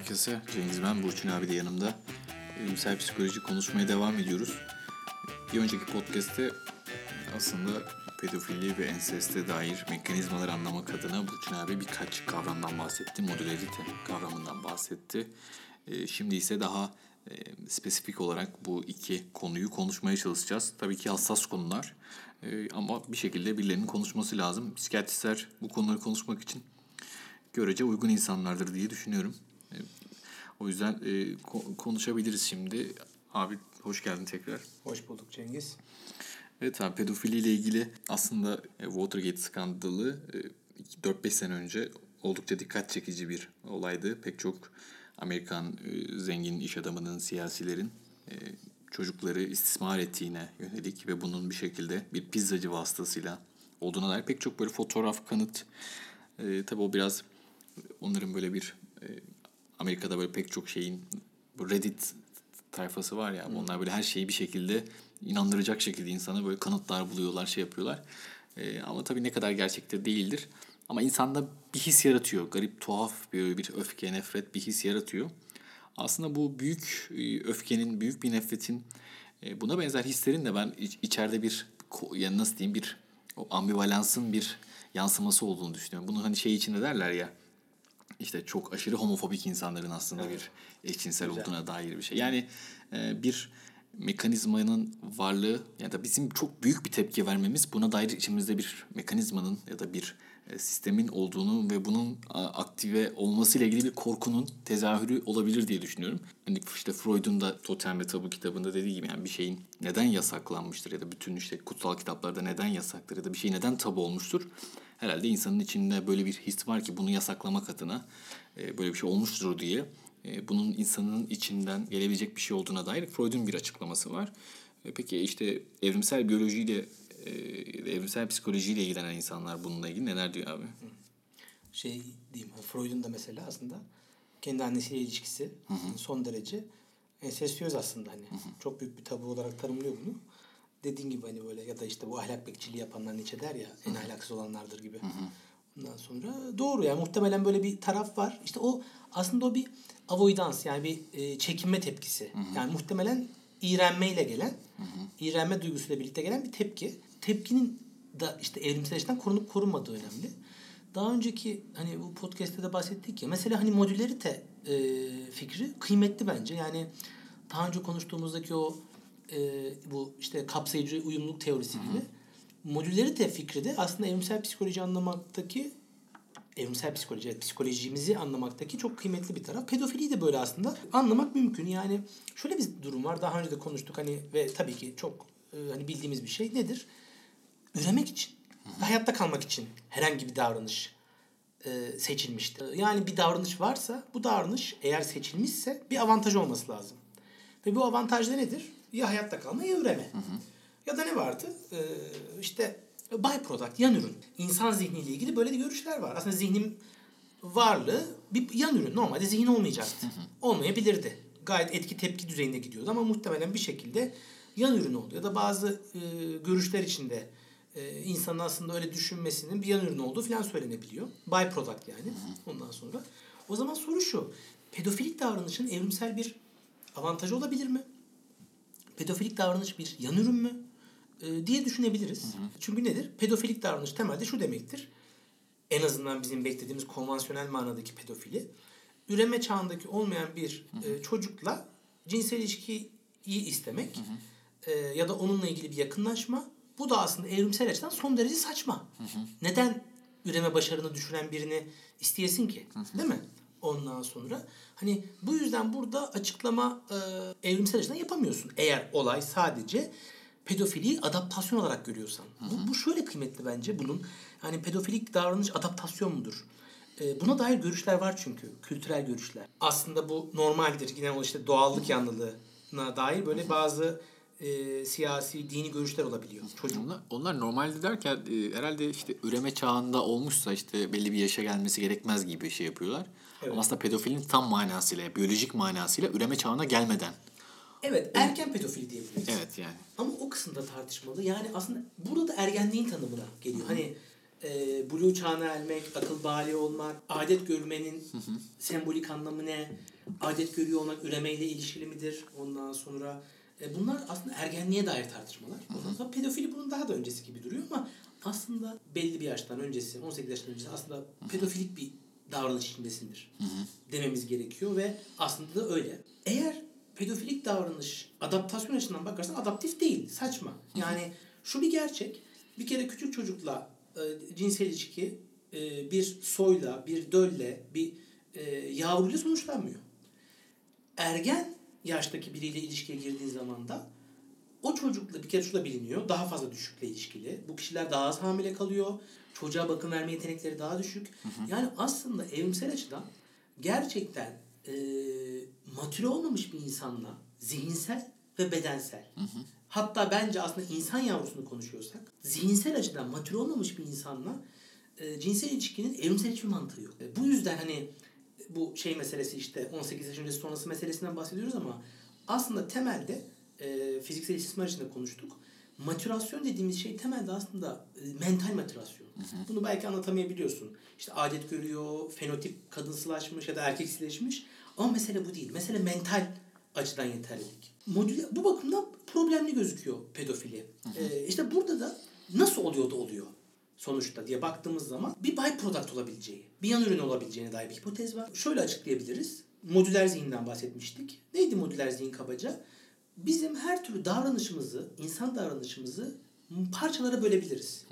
herkese. Cengiz ben, Burçin abi de yanımda. Bilimsel psikoloji konuşmaya devam ediyoruz. Bir önceki podcast'te aslında pedofili ve enseste dair mekanizmaları anlamak adına Burçin abi birkaç kavramdan bahsetti. Modülerite kavramından bahsetti. Ee, şimdi ise daha e, spesifik olarak bu iki konuyu konuşmaya çalışacağız. Tabii ki hassas konular ee, ama bir şekilde birilerinin konuşması lazım. Psikiyatristler bu konuları konuşmak için görece uygun insanlardır diye düşünüyorum. E, o yüzden e, konuşabiliriz şimdi. Abi hoş geldin tekrar. Hoş bulduk Cengiz. Evet abi pedofiliyle ilgili aslında e, Watergate skandalı 4-5 sene önce oldukça dikkat çekici bir olaydı. Pek çok Amerikan zengin iş adamının, siyasilerin çocukları istismar ettiğine yönelik ve bunun bir şekilde bir pizzacı vasıtasıyla olduğuna dair pek çok böyle fotoğraf, kanıt. E, tabii o biraz onların böyle bir e, Amerika'da böyle pek çok şeyin bu Reddit tayfası var ya. Hmm. Onlar böyle her şeyi bir şekilde inandıracak şekilde insana böyle kanıtlar buluyorlar, şey yapıyorlar. E, ama tabii ne kadar gerçekte değildir. Ama insanda bir his yaratıyor. Garip, tuhaf bir, bir öfke, nefret bir his yaratıyor. Aslında bu büyük e, öfkenin, büyük bir nefretin, e, buna benzer hislerin de ben içeride bir, yani nasıl diyeyim, bir o ambivalansın bir yansıması olduğunu düşünüyorum. Bunu hani şey içinde derler ya, işte çok aşırı homofobik insanların aslında evet. bir eşcinsel Güzel. olduğuna dair bir şey. Yani e, bir mekanizmanın varlığı ya da bizim çok büyük bir tepki vermemiz buna dair içimizde bir mekanizmanın ya da bir e, sistemin olduğunu ve bunun aktive olması ile ilgili bir korkunun tezahürü olabilir diye düşünüyorum. Hani işte Freud'un da Totem ve Tabu kitabında dediği gibi yani bir şeyin neden yasaklanmıştır ya da bütün işte kutsal kitaplarda neden yasaktır ya da bir şey neden tabu olmuştur herhalde insanın içinde böyle bir his var ki bunu yasaklamak adına e, böyle bir şey olmuştur diye e, bunun insanın içinden gelebilecek bir şey olduğuna dair Freud'un bir açıklaması var. E, peki işte evrimsel biyolojiyle e, evrimsel psikolojiyle ilgilenen insanlar bununla ilgili neler diyor abi? Şey diyeyim Freud'un da mesela aslında kendi annesiyle ilişkisi hı hı. son derece ensestiyöz aslında hani. Hı hı. Çok büyük bir tabu olarak tanımlıyor bunu dediğin gibi hani böyle ya da işte bu ahlak bekçiliği yapanlar Nietzsche der ya en ahlaksız olanlardır gibi. Hı hı. Ondan sonra doğru yani muhtemelen böyle bir taraf var. İşte o aslında o bir avoidans yani bir e, çekinme tepkisi. Hı hı. Yani muhtemelen iğrenmeyle gelen, hı hı. iğrenme duygusuyla birlikte gelen bir tepki. Tepkinin da işte evrimsel açıdan korunup korunmadığı önemli. Daha önceki hani bu podcast'te de bahsettik ya mesela hani modülerite e, fikri kıymetli bence. Yani daha önce konuştuğumuzdaki o e, bu işte kapsayıcı uyumluluk teorisi gibi. Hı hı. Modülerite fikri de aslında evrimsel psikoloji anlamaktaki evrimsel psikoloji, psikolojimizi anlamaktaki çok kıymetli bir taraf. Pedofiliyi de böyle aslında anlamak mümkün. Yani şöyle bir durum var. Daha önce de konuştuk hani ve tabii ki çok e, hani bildiğimiz bir şey nedir? Üremek için, hı hı. hayatta kalmak için herhangi bir davranış e, seçilmiştir. Yani bir davranış varsa bu davranış eğer seçilmişse bir avantaj olması lazım. Ve bu avantaj da nedir? Ya hayatta kalma ya üreme. Hı hı. Ya da ne vardı? Ee, işte byproduct, yan ürün. İnsan zihniyle ilgili böyle de görüşler var. Aslında zihnim varlığı bir yan ürün. Normalde zihin olmayacaktı. Hı hı. Olmayabilirdi. Gayet etki tepki düzeyinde gidiyordu ama muhtemelen bir şekilde yan ürün oldu. Ya da bazı e, görüşler içinde e, insanın aslında öyle düşünmesinin bir yan ürün olduğu falan söylenebiliyor. Byproduct yani. Hı hı. Ondan sonra. O zaman soru şu. Pedofilik davranışın evrimsel bir avantajı olabilir mi? Pedofilik davranış bir yan ürün mü e, diye düşünebiliriz. Hı hı. Çünkü nedir? Pedofilik davranış temelde şu demektir. En azından bizim beklediğimiz konvansiyonel manadaki pedofili. Üreme çağındaki olmayan bir hı hı. E, çocukla cinsel ilişkiyi istemek hı hı. E, ya da onunla ilgili bir yakınlaşma. Bu da aslında evrimsel açıdan son derece saçma. Hı hı. Neden üreme başarını düşüren birini isteyesin ki? Hı hı. Değil mi? Ondan sonra hani bu yüzden burada açıklama e, evrimsel açıdan yapamıyorsun. Eğer olay sadece pedofiliyi adaptasyon olarak görüyorsan. Hı hı. Bu, bu şöyle kıymetli bence bunun. Hani pedofilik davranış adaptasyon mudur? E, buna dair görüşler var çünkü. Kültürel görüşler. Aslında bu normaldir. Yine o işte doğallık yanlılığına dair böyle bazı e, siyasi, dini görüşler olabiliyor çocuk. Onlar, onlar normalde derken e, herhalde işte üreme çağında olmuşsa işte belli bir yaşa gelmesi gerekmez gibi bir şey yapıyorlar. Evet. Ama aslında pedofilin tam manasıyla, biyolojik manasıyla üreme çağına gelmeden. Evet, erken pedofili diyebiliriz. Evet yani. Ama o kısımda tartışmalı. Yani aslında burada da ergenliğin tanımına geliyor. Hı-hı. Hani e, blue çağına ermek, akıl bali olmak, adet görmenin sembolik anlamı ne? Adet görüyor olmak üremeyle ilişkili midir? Ondan sonra e, bunlar aslında ergenliğe dair tartışmalar. Ondan sonra pedofili bunun daha da öncesi gibi duruyor ama aslında belli bir yaştan öncesi, 18 yaştan öncesi aslında pedofilik bir davranış içindesindir dememiz gerekiyor ve aslında da öyle. Eğer pedofilik davranış adaptasyon açısından bakarsan adaptif değil, saçma. Yani şu bir gerçek. Bir kere küçük çocukla e, cinsel ilişki e, bir soyla, bir dölle, bir e, yavruyla sonuçlanmıyor. Ergen yaştaki biriyle ilişkiye girdiğin zaman da o çocukla bir kere şu da biliniyor. Daha fazla düşükle ilişkili. Bu kişiler daha az hamile kalıyor. Çocuğa bakım verme yetenekleri daha düşük. Yani aslında evrimsel açıdan gerçekten e, matüre olmamış bir insanla zihinsel ve bedensel. Hatta bence aslında insan yavrusunu konuşuyorsak zihinsel açıdan matüre olmamış bir insanla e, cinsel ilişkinin evrimsel hiçbir mantığı yok. E, bu yüzden hani bu şey meselesi işte 18 yaş öncesi sonrası meselesinden bahsediyoruz ama aslında temelde e, fiziksel istismar içinde konuştuk. Matürasyon dediğimiz şey temelde aslında e, mental matürasyon. Bunu belki anlatamayabiliyorsun. İşte adet görüyor, fenotip kadınsılaşmış ya da erkeksileşmiş. Ama mesele bu değil. Mesele mental açıdan yeterlilik. Modüle, bu bakımdan problemli gözüküyor pedofili. Ee, işte burada da nasıl oluyor da oluyor sonuçta diye baktığımız zaman bir byproduct olabileceği, bir yan ürün olabileceğine dair bir hipotez var. Şöyle açıklayabiliriz. Modüler zihinden bahsetmiştik. Neydi modüler zihin kabaca? Bizim her türlü davranışımızı, insan davranışımızı parçalara bölebiliriz.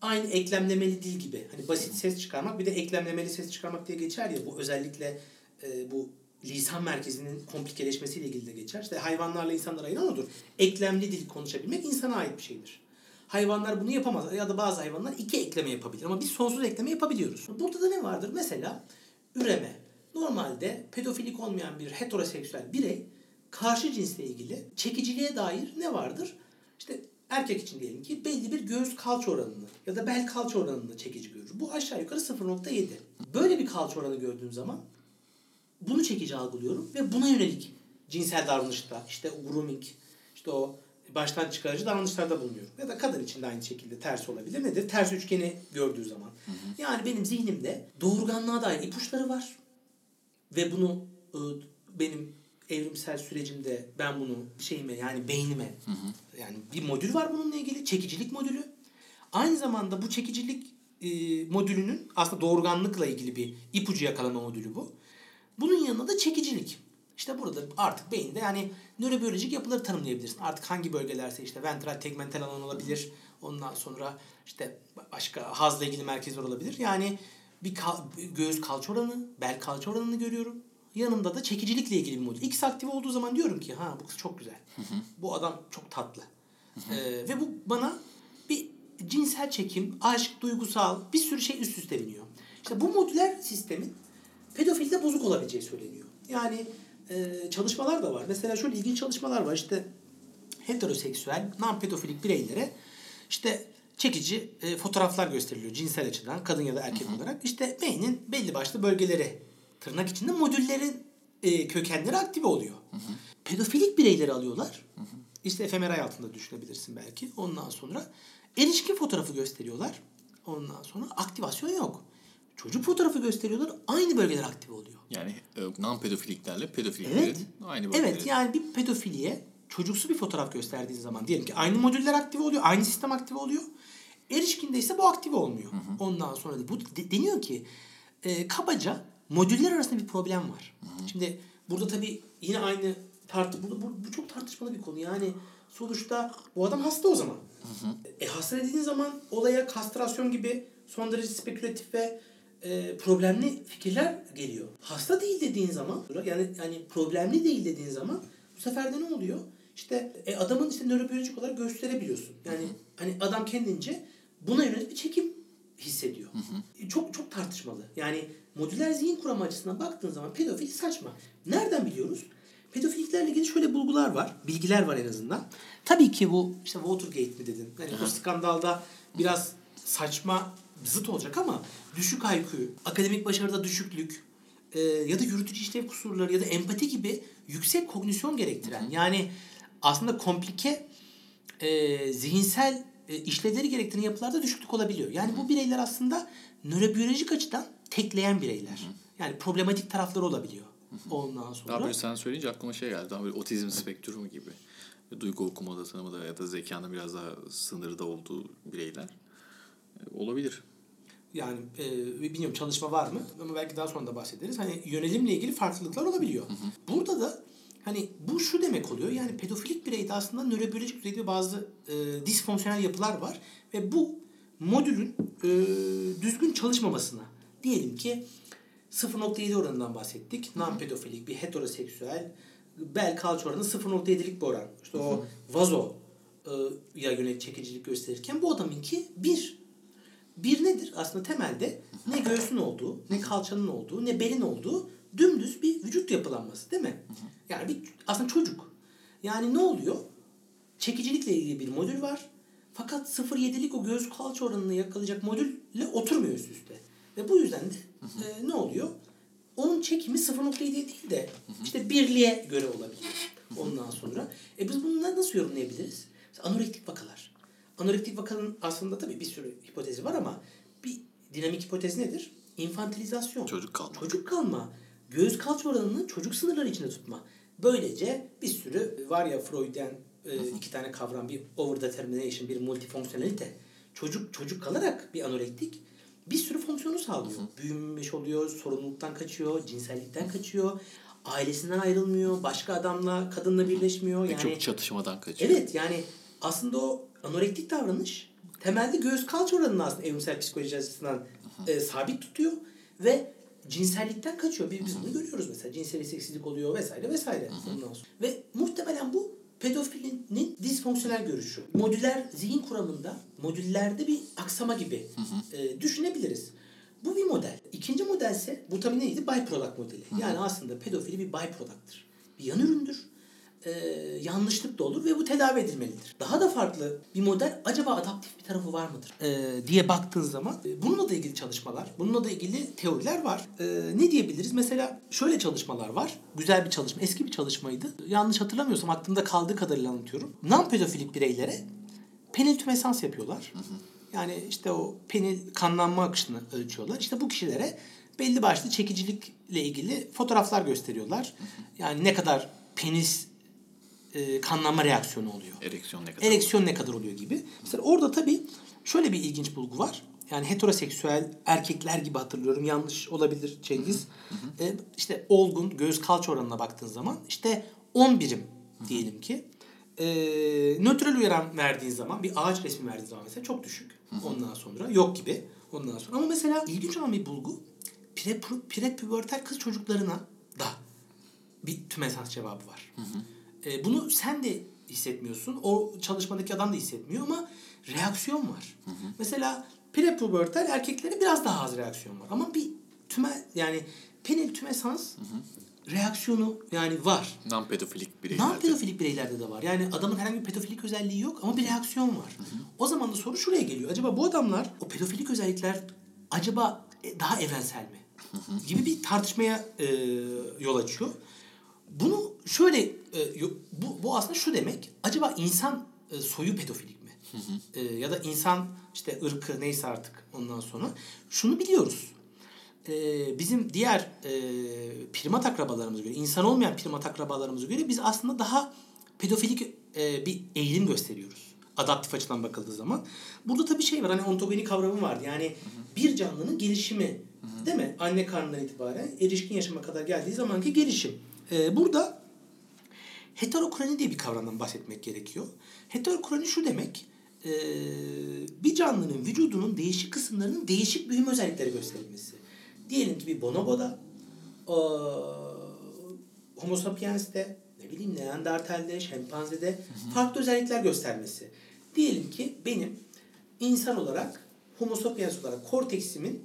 Aynı eklemlemeli dil gibi. Hani basit ses çıkarmak bir de eklemlemeli ses çıkarmak diye geçer ya bu özellikle e, bu lisan merkezinin komplikeleşmesiyle ilgili de geçer. İşte hayvanlarla insanlar ayıran odur. Eklemli dil konuşabilmek insana ait bir şeydir. Hayvanlar bunu yapamaz ya da bazı hayvanlar iki ekleme yapabilir ama biz sonsuz ekleme yapabiliyoruz. Burada da ne vardır? Mesela üreme. Normalde pedofilik olmayan bir heteroseksüel birey karşı cinsle ilgili çekiciliğe dair ne vardır? İşte erkek için diyelim ki belli bir göğüs kalça oranını ya da bel kalça oranını çekici görür. Bu aşağı yukarı 0.7. Böyle bir kalça oranı gördüğüm zaman bunu çekici algılıyorum ve buna yönelik cinsel davranışta işte grooming, işte o baştan çıkarıcı davranışlarda bulunuyorum. Ya da kadın için de aynı şekilde ters olabilir. Nedir? Ters üçgeni gördüğü zaman. Hı hı. Yani benim zihnimde doğurganlığa dair ipuçları var. Ve bunu ıı, benim evrimsel sürecimde ben bunu şeyime yani beynime hı hı. yani bir modül var bununla ilgili. Çekicilik modülü. Aynı zamanda bu çekicilik e, modülünün aslında doğurganlıkla ilgili bir ipucu yakalama modülü bu. Bunun yanında da çekicilik. İşte burada artık beyinde yani nörobiyolojik yapıları tanımlayabilirsin. Artık hangi bölgelerse işte ventral tegmental alan olabilir. Ondan sonra işte başka hazla ilgili merkezler olabilir. Yani bir kal- göğüs kalça oranı, bel kalça oranını görüyorum. Yanımda da çekicilikle ilgili bir modül. İkisi aktif olduğu zaman diyorum ki ha bu kız çok güzel. Bu adam çok tatlı. Ee, ve bu bana bir cinsel çekim, aşk, duygusal bir sürü şey üst üste biniyor. İşte bu modüler sistemin pedofilde bozuk olabileceği söyleniyor. Yani e, çalışmalar da var. Mesela şöyle ilginç çalışmalar var. İşte heteroseksüel, non-pedofilik bireylere işte çekici e, fotoğraflar gösteriliyor cinsel açıdan kadın ya da erkek olarak. İşte beynin belli başlı bölgeleri tırnak içinde modüllerin e, kökenleri aktive oluyor. Hı hı. Pedofilik bireyleri alıyorlar. Hı hı. İşte efemeray altında düşünebilirsin belki. Ondan sonra erişkin fotoğrafı gösteriyorlar. Ondan sonra aktivasyon yok. Çocuk fotoğrafı gösteriyorlar. Aynı bölgeler aktif oluyor. Yani e, non-pedofiliklerle pedofiliklerin evet. aynı bölgeleri. Evet yani bir pedofiliye çocuksu bir fotoğraf gösterdiğin zaman diyelim ki aynı modüller aktif oluyor. Aynı sistem aktif oluyor. Erişkinde ise bu aktif olmuyor. Hı hı. Ondan sonra da bu de, deniyor ki e, kabaca modüller arasında bir problem var. Hı hı. Şimdi burada tabii yine aynı tartı bu, bu, bu çok tartışmalı bir konu. Yani sonuçta bu adam hasta o zaman. Hı hı. E, hasta dediğin zaman olaya kastrasyon gibi son derece spekülatif ve e, problemli fikirler geliyor. Hasta değil dediğin zaman yani yani problemli değil dediğin zaman bu sefer de ne oluyor? İşte e, adamın işte nörobiyolojik olarak gösterebiliyorsun. Yani hı hı. hani adam kendince buna yönelik bir çekim hissediyor. Hı hı. E, çok çok tartışmalı. Yani modüler zihin kuramı açısından baktığın zaman pedofil saçma. Nereden biliyoruz? Pedofiliklerle ilgili şöyle bulgular var. Bilgiler var en azından. Tabii ki bu işte Watergate mi dedin? Yani o skandalda biraz saçma zıt olacak ama düşük IQ, akademik başarıda düşüklük e, ya da yürütücü işlev kusurları ya da empati gibi yüksek kognisyon gerektiren yani aslında komplike e, zihinsel e, işlevleri gerektiren yapılarda düşüklük olabiliyor. Yani bu bireyler aslında nörobiyolojik açıdan tekleyen bireyler. Yani problematik tarafları olabiliyor. Ondan sonra. Daha böyle sen söyleyince aklıma şey geldi. Daha böyle otizm spektrumu gibi. Duygu okumada, tanımada ya da zekanın biraz daha sınırda olduğu bireyler e, olabilir. Yani e, bilmiyorum çalışma var mı ama belki daha sonra da bahsederiz. Hani yönelimle ilgili farklılıklar olabiliyor. Burada da hani bu şu demek oluyor. Yani pedofilik bireyde aslında nörobiyolojik düzeyde bazı e, disfonksiyonel yapılar var ve bu modülün e, düzgün çalışmamasına diyelim ki 0.7 oranından bahsettik. Non-pedofilik bir heteroseksüel bel kalça oranı 0.7'lik bir oran. İşte o vazo e, ya yönelik çekicilik gösterirken bu adamınki 1. Bir nedir? Aslında temelde ne göğsün olduğu, ne kalçanın olduğu, ne belin olduğu dümdüz bir vücut yapılanması değil mi? Yani bir aslında çocuk. Yani ne oluyor? Çekicilikle ilgili bir modül var. Fakat 0.7'lik o göğüs kalça oranını yakalayacak modülle oturmuyor üst üste. Ve bu yüzden de e, ne oluyor? Onun çekimi 0.7 değil de işte birliğe göre olabilir. Ondan sonra. E biz bunları nasıl yorumlayabiliriz? Mesela anorektik vakalar. Anorektik vakanın aslında tabii bir sürü hipotezi var ama bir dinamik hipotez nedir? İnfantilizasyon. Çocuk kalma. Çocuk kalma. Göğüs kalça oranını çocuk sınırları içinde tutma. Böylece bir sürü var ya Freud'den e, iki tane kavram bir overdetermination bir multifonksiyonelite. Çocuk çocuk kalarak bir anorektik bir sürü fonksiyonu sağlıyor. Büyümüş oluyor, sorumluluktan kaçıyor, cinsellikten kaçıyor, ailesinden ayrılmıyor, başka adamla, kadınla birleşmiyor. Yani çok çatışmadan kaçıyor. Evet yani aslında o anorektik davranış temelde göğüs kalça oranını aslında evrimsel psikoloji açısından e, sabit tutuyor ve cinsellikten kaçıyor. Biz, biz bunu görüyoruz mesela cinsel isteksizlik oluyor vesaire vesaire. Ondan sonra. Ve muhtemelen bu pedofilinin disfonksiyonel görüşü. Modüler zihin kuramında modüllerde bir aksama gibi e, düşünebiliriz. Bu bir model. İkinci model ise bu tabii neydi? Byproduct modeli. Yani aslında pedofili bir byproduct'tır. Bir yan üründür e, yanlışlık da olur ve bu tedavi edilmelidir. Daha da farklı bir model acaba adaptif bir tarafı var mıdır e, diye baktığın zaman e, bununla da ilgili çalışmalar, bununla da ilgili teoriler var. E, ne diyebiliriz? Mesela şöyle çalışmalar var. Güzel bir çalışma, eski bir çalışmaydı. Yanlış hatırlamıyorsam aklımda kaldığı kadarıyla anlatıyorum. Non-pedofilik bireylere penil tümesans yapıyorlar. Yani işte o penil kanlanma akışını ölçüyorlar. İşte bu kişilere belli başlı çekicilikle ilgili fotoğraflar gösteriyorlar. Yani ne kadar penis e, kanlanma reaksiyonu oluyor. Ereksiyon ne kadar? Ereksiyon ne kadar oluyor gibi. Mesela orada tabii şöyle bir ilginç bulgu var. Yani heteroseksüel erkekler gibi hatırlıyorum. Yanlış olabilir Cengiz. E, işte olgun göğüs kalça oranına baktığın zaman işte 10 birim diyelim ki. E, nötral uyaran verdiğin zaman bir ağaç resmi verdiğin zaman mesela çok düşük. Ondan sonra yok gibi. Ondan sonra ama mesela ilginç olan bir bulgu pre, prepübertal kız çocuklarına da bir tümesans cevabı var. E, bunu sen de hissetmiyorsun. O çalışmadaki adam da hissetmiyor ama reaksiyon var. Mesela prepubertal erkeklere biraz daha az reaksiyon var. Ama bir tüme yani penil tümesans reaksiyonu yani var. Non-pedofilik bireylerde. Non-pedofilik bireylerde de var. Yani adamın herhangi bir pedofilik özelliği yok ama bir reaksiyon var. O zaman da soru şuraya geliyor. Acaba bu adamlar o pedofilik özellikler acaba e, daha evrensel mi? gibi bir tartışmaya e, yol açıyor. Bunu şöyle e, bu, bu aslında şu demek. Acaba insan e, soyu pedofilik mi? E, ya da insan işte ırkı neyse artık ondan sonra şunu biliyoruz. E, bizim diğer e, primat akrabalarımıza göre, insan olmayan primat akrabalarımıza göre biz aslında daha pedofilik e, bir eğilim gösteriyoruz. Adaptif açıdan bakıldığı zaman. Burada tabii şey var hani ontogeni kavramı vardı. Yani bir canlının gelişimi değil mi? Anne karnından itibaren erişkin yaşama kadar geldiği zamanki gelişim. Burada heterokroni diye bir kavramdan bahsetmek gerekiyor. Heterokroni şu demek, e, bir canlının vücudunun değişik kısımlarının değişik büyüme özellikleri gösterilmesi. Diyelim ki bir bonoboda, e, homo sapiens'te, ne bileyim neandertalde, şempanzede farklı özellikler göstermesi. Diyelim ki benim insan olarak, homo sapiens olarak korteksimin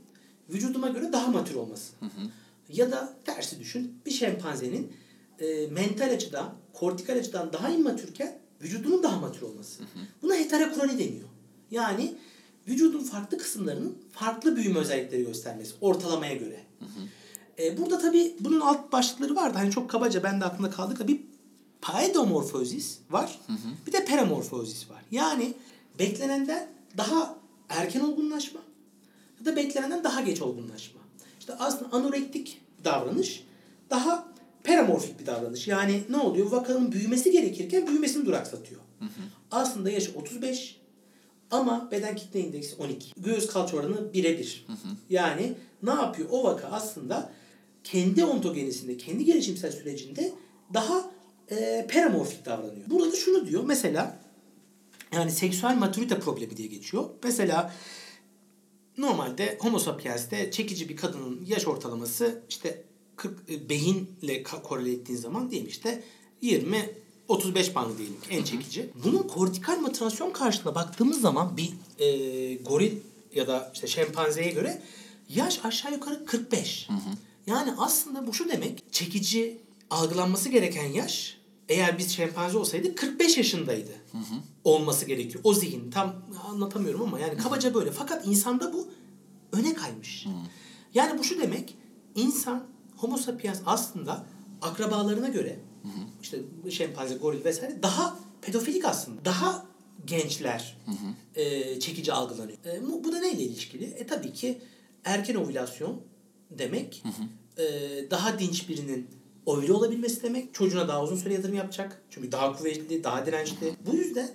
vücuduma göre daha matür olması. Ya da tersi düşün, bir şempanzenin e, mental açıdan, kortikal açıdan daha immatürken vücudunun daha matür olması. Buna heterokroni deniyor. Yani vücudun farklı kısımlarının farklı büyüme özellikleri göstermesi ortalamaya göre. E, burada tabii bunun alt başlıkları vardı. Hani çok kabaca ben de aklımda kaldı. Bir paedomorfozis var. Bir de peramorfozis var. Yani beklenenden daha erken olgunlaşma ya da beklenenden daha geç olgunlaşma. İşte aslında anorektik davranış daha peramorfik bir davranış. Yani ne oluyor? Vakanın büyümesi gerekirken büyümesini duraksatıyor. Aslında yaşı 35 ama beden kitle indeksi 12. Göğüs kalça oranı birebir. Yani ne yapıyor? O vaka aslında kendi ontogenisinde, kendi gelişimsel sürecinde daha e, peramorfik davranıyor. Burada da şunu diyor. Mesela yani seksüel maturite problemi diye geçiyor. Mesela normalde homo sapiens'te çekici bir kadının yaş ortalaması işte 40 e, beyinle korele ettiğin zaman diyelim işte 20 35 bandı diyelim en çekici. Bunun kortikal motivasyon karşılığında baktığımız zaman bir e, goril ya da işte şempanzeye göre yaş aşağı yukarı 45. Yani aslında bu şu demek çekici algılanması gereken yaş eğer biz şempanze olsaydık 45 yaşındaydı. Olması gerekiyor. O zihin tam anlatamıyorum ama yani kabaca böyle. Fakat insanda bu öne kaymış. Yani bu şu demek insan homo sapiens aslında akrabalarına göre işte şempanze, goril vesaire daha pedofilik aslında. Daha gençler e, çekici algılanıyor. E, bu, bu da neyle ilişkili? E tabii ki erken ovülasyon demek e, daha dinç birinin ovüle olabilmesi demek. Çocuğuna daha uzun süre yatırım yapacak. Çünkü daha kuvvetli, daha dirençli. Bu yüzden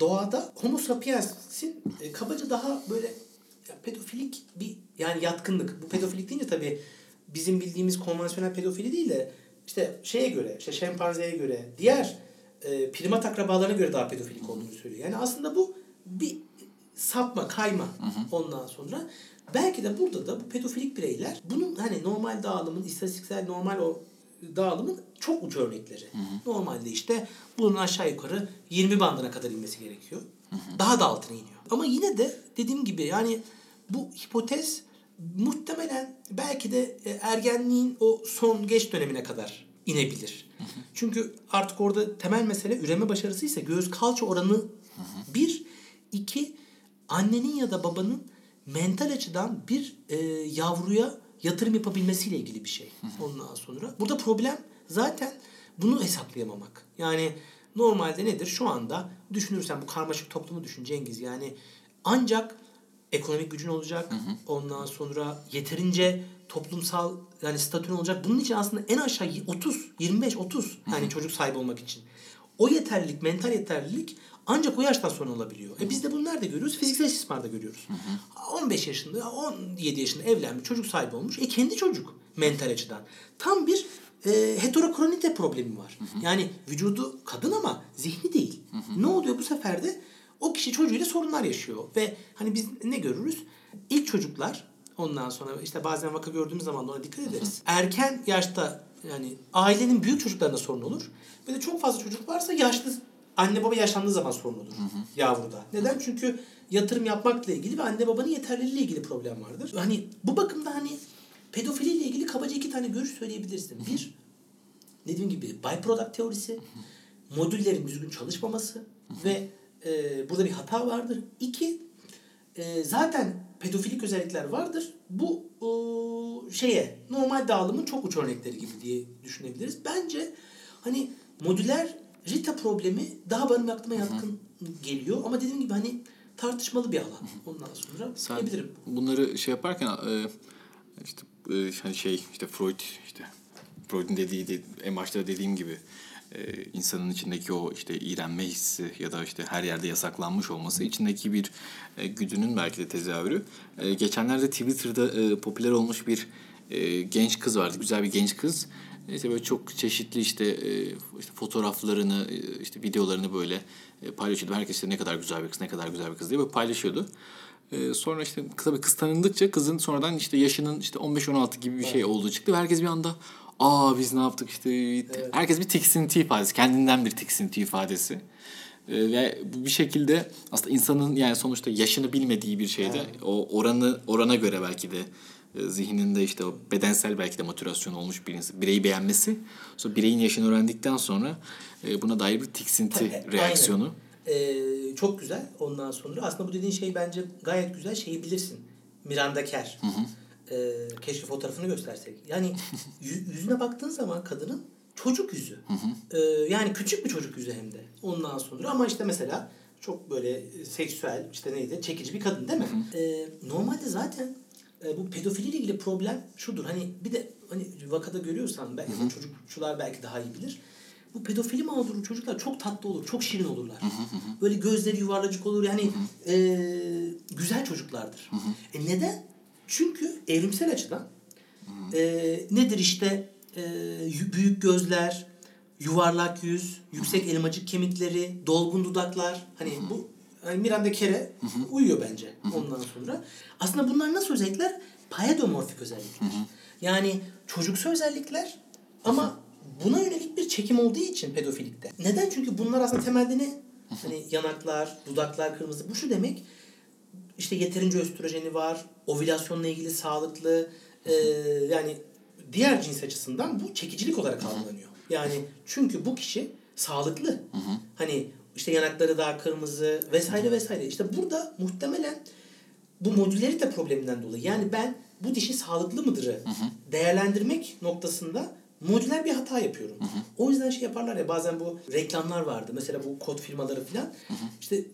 doğada homo sapiens'in e, kabaca daha böyle ya, pedofilik bir yani yatkınlık. Bu pedofilik deyince tabii bizim bildiğimiz konvansiyonel pedofili değil de işte şeye göre, işte şempanzeye göre, diğer e, primat akrabalarına göre daha pedofilik olduğunu söylüyor. Yani aslında bu bir sapma, kayma ondan sonra. Belki de burada da bu pedofilik bireyler bunun hani normal dağılımın, istatistiksel normal o dağılımın çok uç örnekleri. Normalde işte bunun aşağı yukarı 20 bandına kadar inmesi gerekiyor. Daha da altına iniyor. Ama yine de dediğim gibi yani bu hipotez muhtemelen belki de e, ergenliğin o son geç dönemine kadar inebilir. Çünkü artık orada temel mesele üreme başarısı ise göğüs kalça oranı bir, iki annenin ya da babanın mental açıdan bir e, yavruya yatırım yapabilmesiyle ilgili bir şey. Ondan sonra burada problem zaten bunu hesaplayamamak. Yani normalde nedir? Şu anda düşünürsen bu karmaşık toplumu düşün Cengiz. Yani ancak ekonomik gücün olacak. Ondan sonra yeterince toplumsal yani statün olacak. Bunun için aslında en aşağı 30, 25, 30 yani çocuk sahibi olmak için. O yeterlilik, mental yeterlilik ancak o yaştan sonra olabiliyor. E biz de bunu nerede görüyoruz? Fiziksel istismarda görüyoruz. 15 yaşında, 17 yaşında evlenmiş, çocuk sahibi olmuş. E kendi çocuk mental açıdan. Tam bir e, heterokronite problemi var. Yani vücudu kadın ama zihni değil. Ne oluyor bu sefer de? O kişi çocuğuyla sorunlar yaşıyor. Ve hani biz ne görürüz? İlk çocuklar ondan sonra işte bazen vaka gördüğümüz zaman da ona dikkat ederiz. Erken yaşta yani ailenin büyük çocuklarında sorun olur. Ve de çok fazla çocuk varsa yaşlı anne baba yaşlandığı zaman sorun olur yavruda. Neden? Çünkü yatırım yapmakla ilgili ve anne babanın yeterliliğiyle ilgili problem vardır. Hani bu bakımda hani pedofiliyle ilgili kabaca iki tane görüş söyleyebilirsin. Bir, dediğim gibi byproduct teorisi, modüllerin düzgün çalışmaması ve e, burada bir hata vardır. İki, e, zaten pedofilik özellikler vardır. Bu o, şeye normal dağılımın çok uç örnekleri gibi diye düşünebiliriz. Bence hani modüler Rita problemi daha benim aklıma yatkın geliyor. Ama dediğim gibi hani tartışmalı bir alan. Ondan sonra Sen diyebilirim. bunları şey yaparken e, işte e, hani şey işte Freud işte Freud'un dediği de, en başta dediğim gibi e, insanın içindeki o işte iğrenme hissi ya da işte her yerde yasaklanmış olması içindeki bir e, güdünün belki de tezahürü. E, geçenlerde Twitter'da e, popüler olmuş bir e, genç kız vardı. Güzel bir genç kız. İşte böyle çok çeşitli işte, e, işte fotoğraflarını, e, işte videolarını böyle e, paylaşıyordu. Herkes işte ne kadar güzel bir kız, ne kadar güzel bir kız diye böyle paylaşıyordu. Ee, sonra işte tabii kız tanındıkça kızın sonradan işte yaşının işte 15-16 gibi bir şey olduğu çıktı. Ve herkes bir anda aa biz ne yaptık işte herkes bir tiksinti ifadesi kendinden bir tiksinti ifadesi. Ee, ve bu bir şekilde aslında insanın yani sonuçta yaşını bilmediği bir şeyde o oranı orana göre belki de e, zihninde işte o bedensel belki de motivasyon olmuş bir insan, bireyi beğenmesi. Sonra bireyin yaşını öğrendikten sonra e, buna dair bir tiksinti E, aynen. reaksiyonu. Ee, çok güzel. Ondan sonra aslında bu dediğin şey bence gayet güzel. Şeyi bilirsin. Miranda Kerr. Ee, keşke fotoğrafını göstersek. Yani yü- yüzüne baktığın zaman kadının çocuk yüzü. Ee, yani küçük bir çocuk yüzü hem de. Ondan sonra ama işte mesela çok böyle e, seksüel işte neydi çekici bir kadın değil mi? Ee, normalde zaten e, bu pedofiliyle ilgili problem şudur. Hani bir de hani vakada görüyorsan belki de çocukçular belki daha iyi bilir. Bu pedofili mağduru çocuklar çok tatlı olur, çok şirin olurlar. Böyle gözleri yuvarlacık olur. Yani e, güzel çocuklardır. E neden? Çünkü evrimsel açıdan e, nedir işte e, büyük gözler, yuvarlak yüz, yüksek elmacık kemikleri, dolgun dudaklar. Hani bu hani Miranda Kere uyuyor bence ondan sonra. Aslında bunlar nasıl özellikler? Paedomorfik özellikler. Yani çocuksu özellikler ama buna yönelik bir çekim olduğu için pedofilikte. Neden? Çünkü bunlar aslında temelde ne? Hani yanaklar, dudaklar kırmızı. Bu şu demek işte yeterince östrojeni var, ovülasyonla ilgili sağlıklı, e, yani diğer cins açısından bu çekicilik olarak algılanıyor. Yani çünkü bu kişi sağlıklı. Hani işte yanakları daha kırmızı vesaire vesaire. İşte burada muhtemelen bu modülerite probleminden dolayı yani ben bu dişi sağlıklı mıdırı değerlendirmek noktasında modüler bir hata yapıyorum. O yüzden şey yaparlar ya bazen bu reklamlar vardı. Mesela bu kod firmaları falan. İşte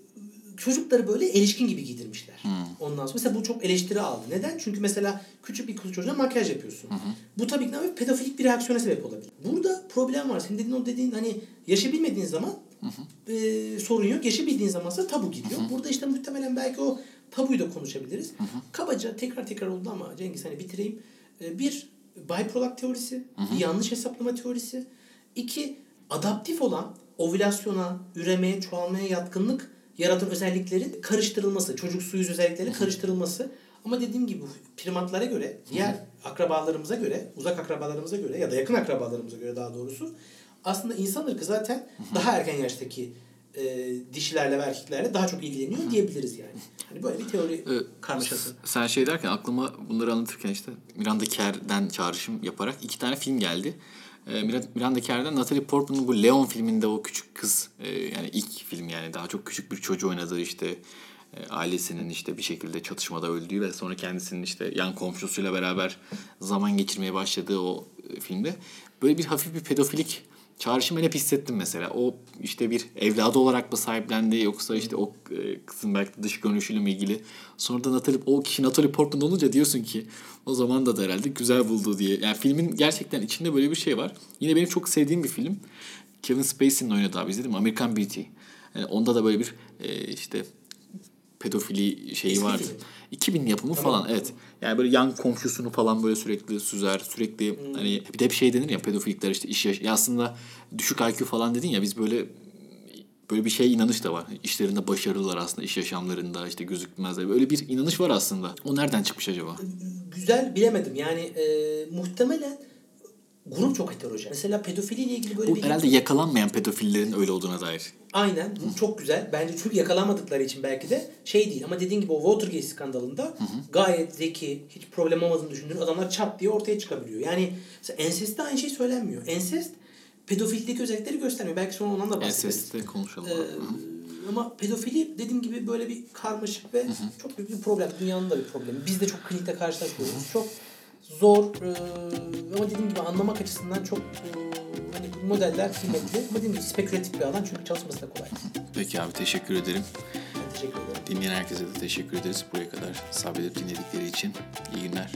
çocukları böyle erişkin gibi giydirmişler. Ondan sonra mesela bu çok eleştiri aldı. Neden? Çünkü mesela küçük bir kız çocuğuna makyaj yapıyorsun. Bu tabii ki ne pedofilik bir reaksiyona sebep olabilir. Burada problem var. Senin dediğin o dediğin hani yaşı bilmediğin zaman e, sorun yok. Yaşı bildiğin zamansa tabu giriyor. Burada işte muhtemelen belki o tabuyu da konuşabiliriz. Kabaca tekrar tekrar oldu ama Cengiz hani bitireyim. E, bir byproduct teorisi, bir yanlış hesaplama teorisi. İki adaptif olan ovülasyona, üremeye, çoğalmaya yatkınlık yaratan özelliklerin karıştırılması, çocuk suyuz özellikleri karıştırılması. Ama dediğim gibi primatlara göre, diğer akrabalarımıza göre, uzak akrabalarımıza göre ya da yakın akrabalarımıza göre daha doğrusu aslında insan ırkı zaten daha erken yaştaki e, dişilerle ve erkeklerle daha çok ilgileniyor diyebiliriz yani. Hani böyle bir teori Ee, karmaşası. Sen şey derken aklıma bunları anlatırken işte Miranda Kerr'den çağrışım yaparak iki tane film geldi. Ee, Mira- Miranda Kerr'den Natalie Portman'ın bu Leon filminde o küçük kız e, yani ilk film yani daha çok küçük bir çocuğu oynadığı işte e, ailesinin işte bir şekilde çatışmada öldüğü ve sonra kendisinin işte yan komşusuyla beraber zaman geçirmeye başladığı o e, filmde. Böyle bir hafif bir pedofilik çağrışım ben hep hissettim mesela. O işte bir evladı olarak mı sahiplendi yoksa işte o e, kızın belki dış görünüşüyle mi ilgili. Sonra da Natalie, o kişi Natalie Portman olunca diyorsun ki o zaman da, da herhalde güzel buldu diye. Yani filmin gerçekten içinde böyle bir şey var. Yine benim çok sevdiğim bir film. Kevin Spacey'nin oynadığı abi izledim? American Beauty. Yani onda da böyle bir e, işte pedofili şeyi Eski vardı. film. 2000 yapımı Tamam. falan evet. Yani böyle yan komşusunu falan böyle sürekli süzer. Sürekli Hmm. hani bir de hep şey denir ya pedofilikler işte iş yaş- ya aslında düşük IQ falan dedin ya biz böyle böyle bir şey inanış da var. İşlerinde başarılılar aslında iş yaşamlarında işte gözükmezler. Böyle bir inanış var aslında. O nereden çıkmış acaba? Güzel bilemedim yani e, muhtemelen grup çok heterojen. Mesela pedofiliyle ilgili böyle Bu bir herhalde yakalanmayan pedofillerin öyle olduğuna dair. Aynen. Bu çok güzel. Bence çünkü yakalanmadıkları için belki de şey değil. Ama dediğin gibi o Watergate skandalında gayet zeki, hiç problem olmadığını düşündüğün adamlar çat diye ortaya çıkabiliyor. Yani enseste aynı şey söylenmiyor. Ensest pedofildeki özellikleri göstermiyor. Belki sonra ondan da bahsederiz. SS'de konuşalım. Ee. Hı. ama pedofili dediğim gibi böyle bir karmaşık ve çok büyük bir problem. Dünyanın da bir problemi. Biz de çok klinikte karşılaşıyoruz. Çok zor e, ama dediğim gibi anlamak açısından çok e, hani modeller kıymetli. Ama dediğim gibi spekülatif bir alan çünkü çalışması da kolay. Peki abi teşekkür ederim. Ben teşekkür ederim. Dinleyen herkese de teşekkür ederiz. Buraya kadar sabredip dinledikleri için. İyi günler.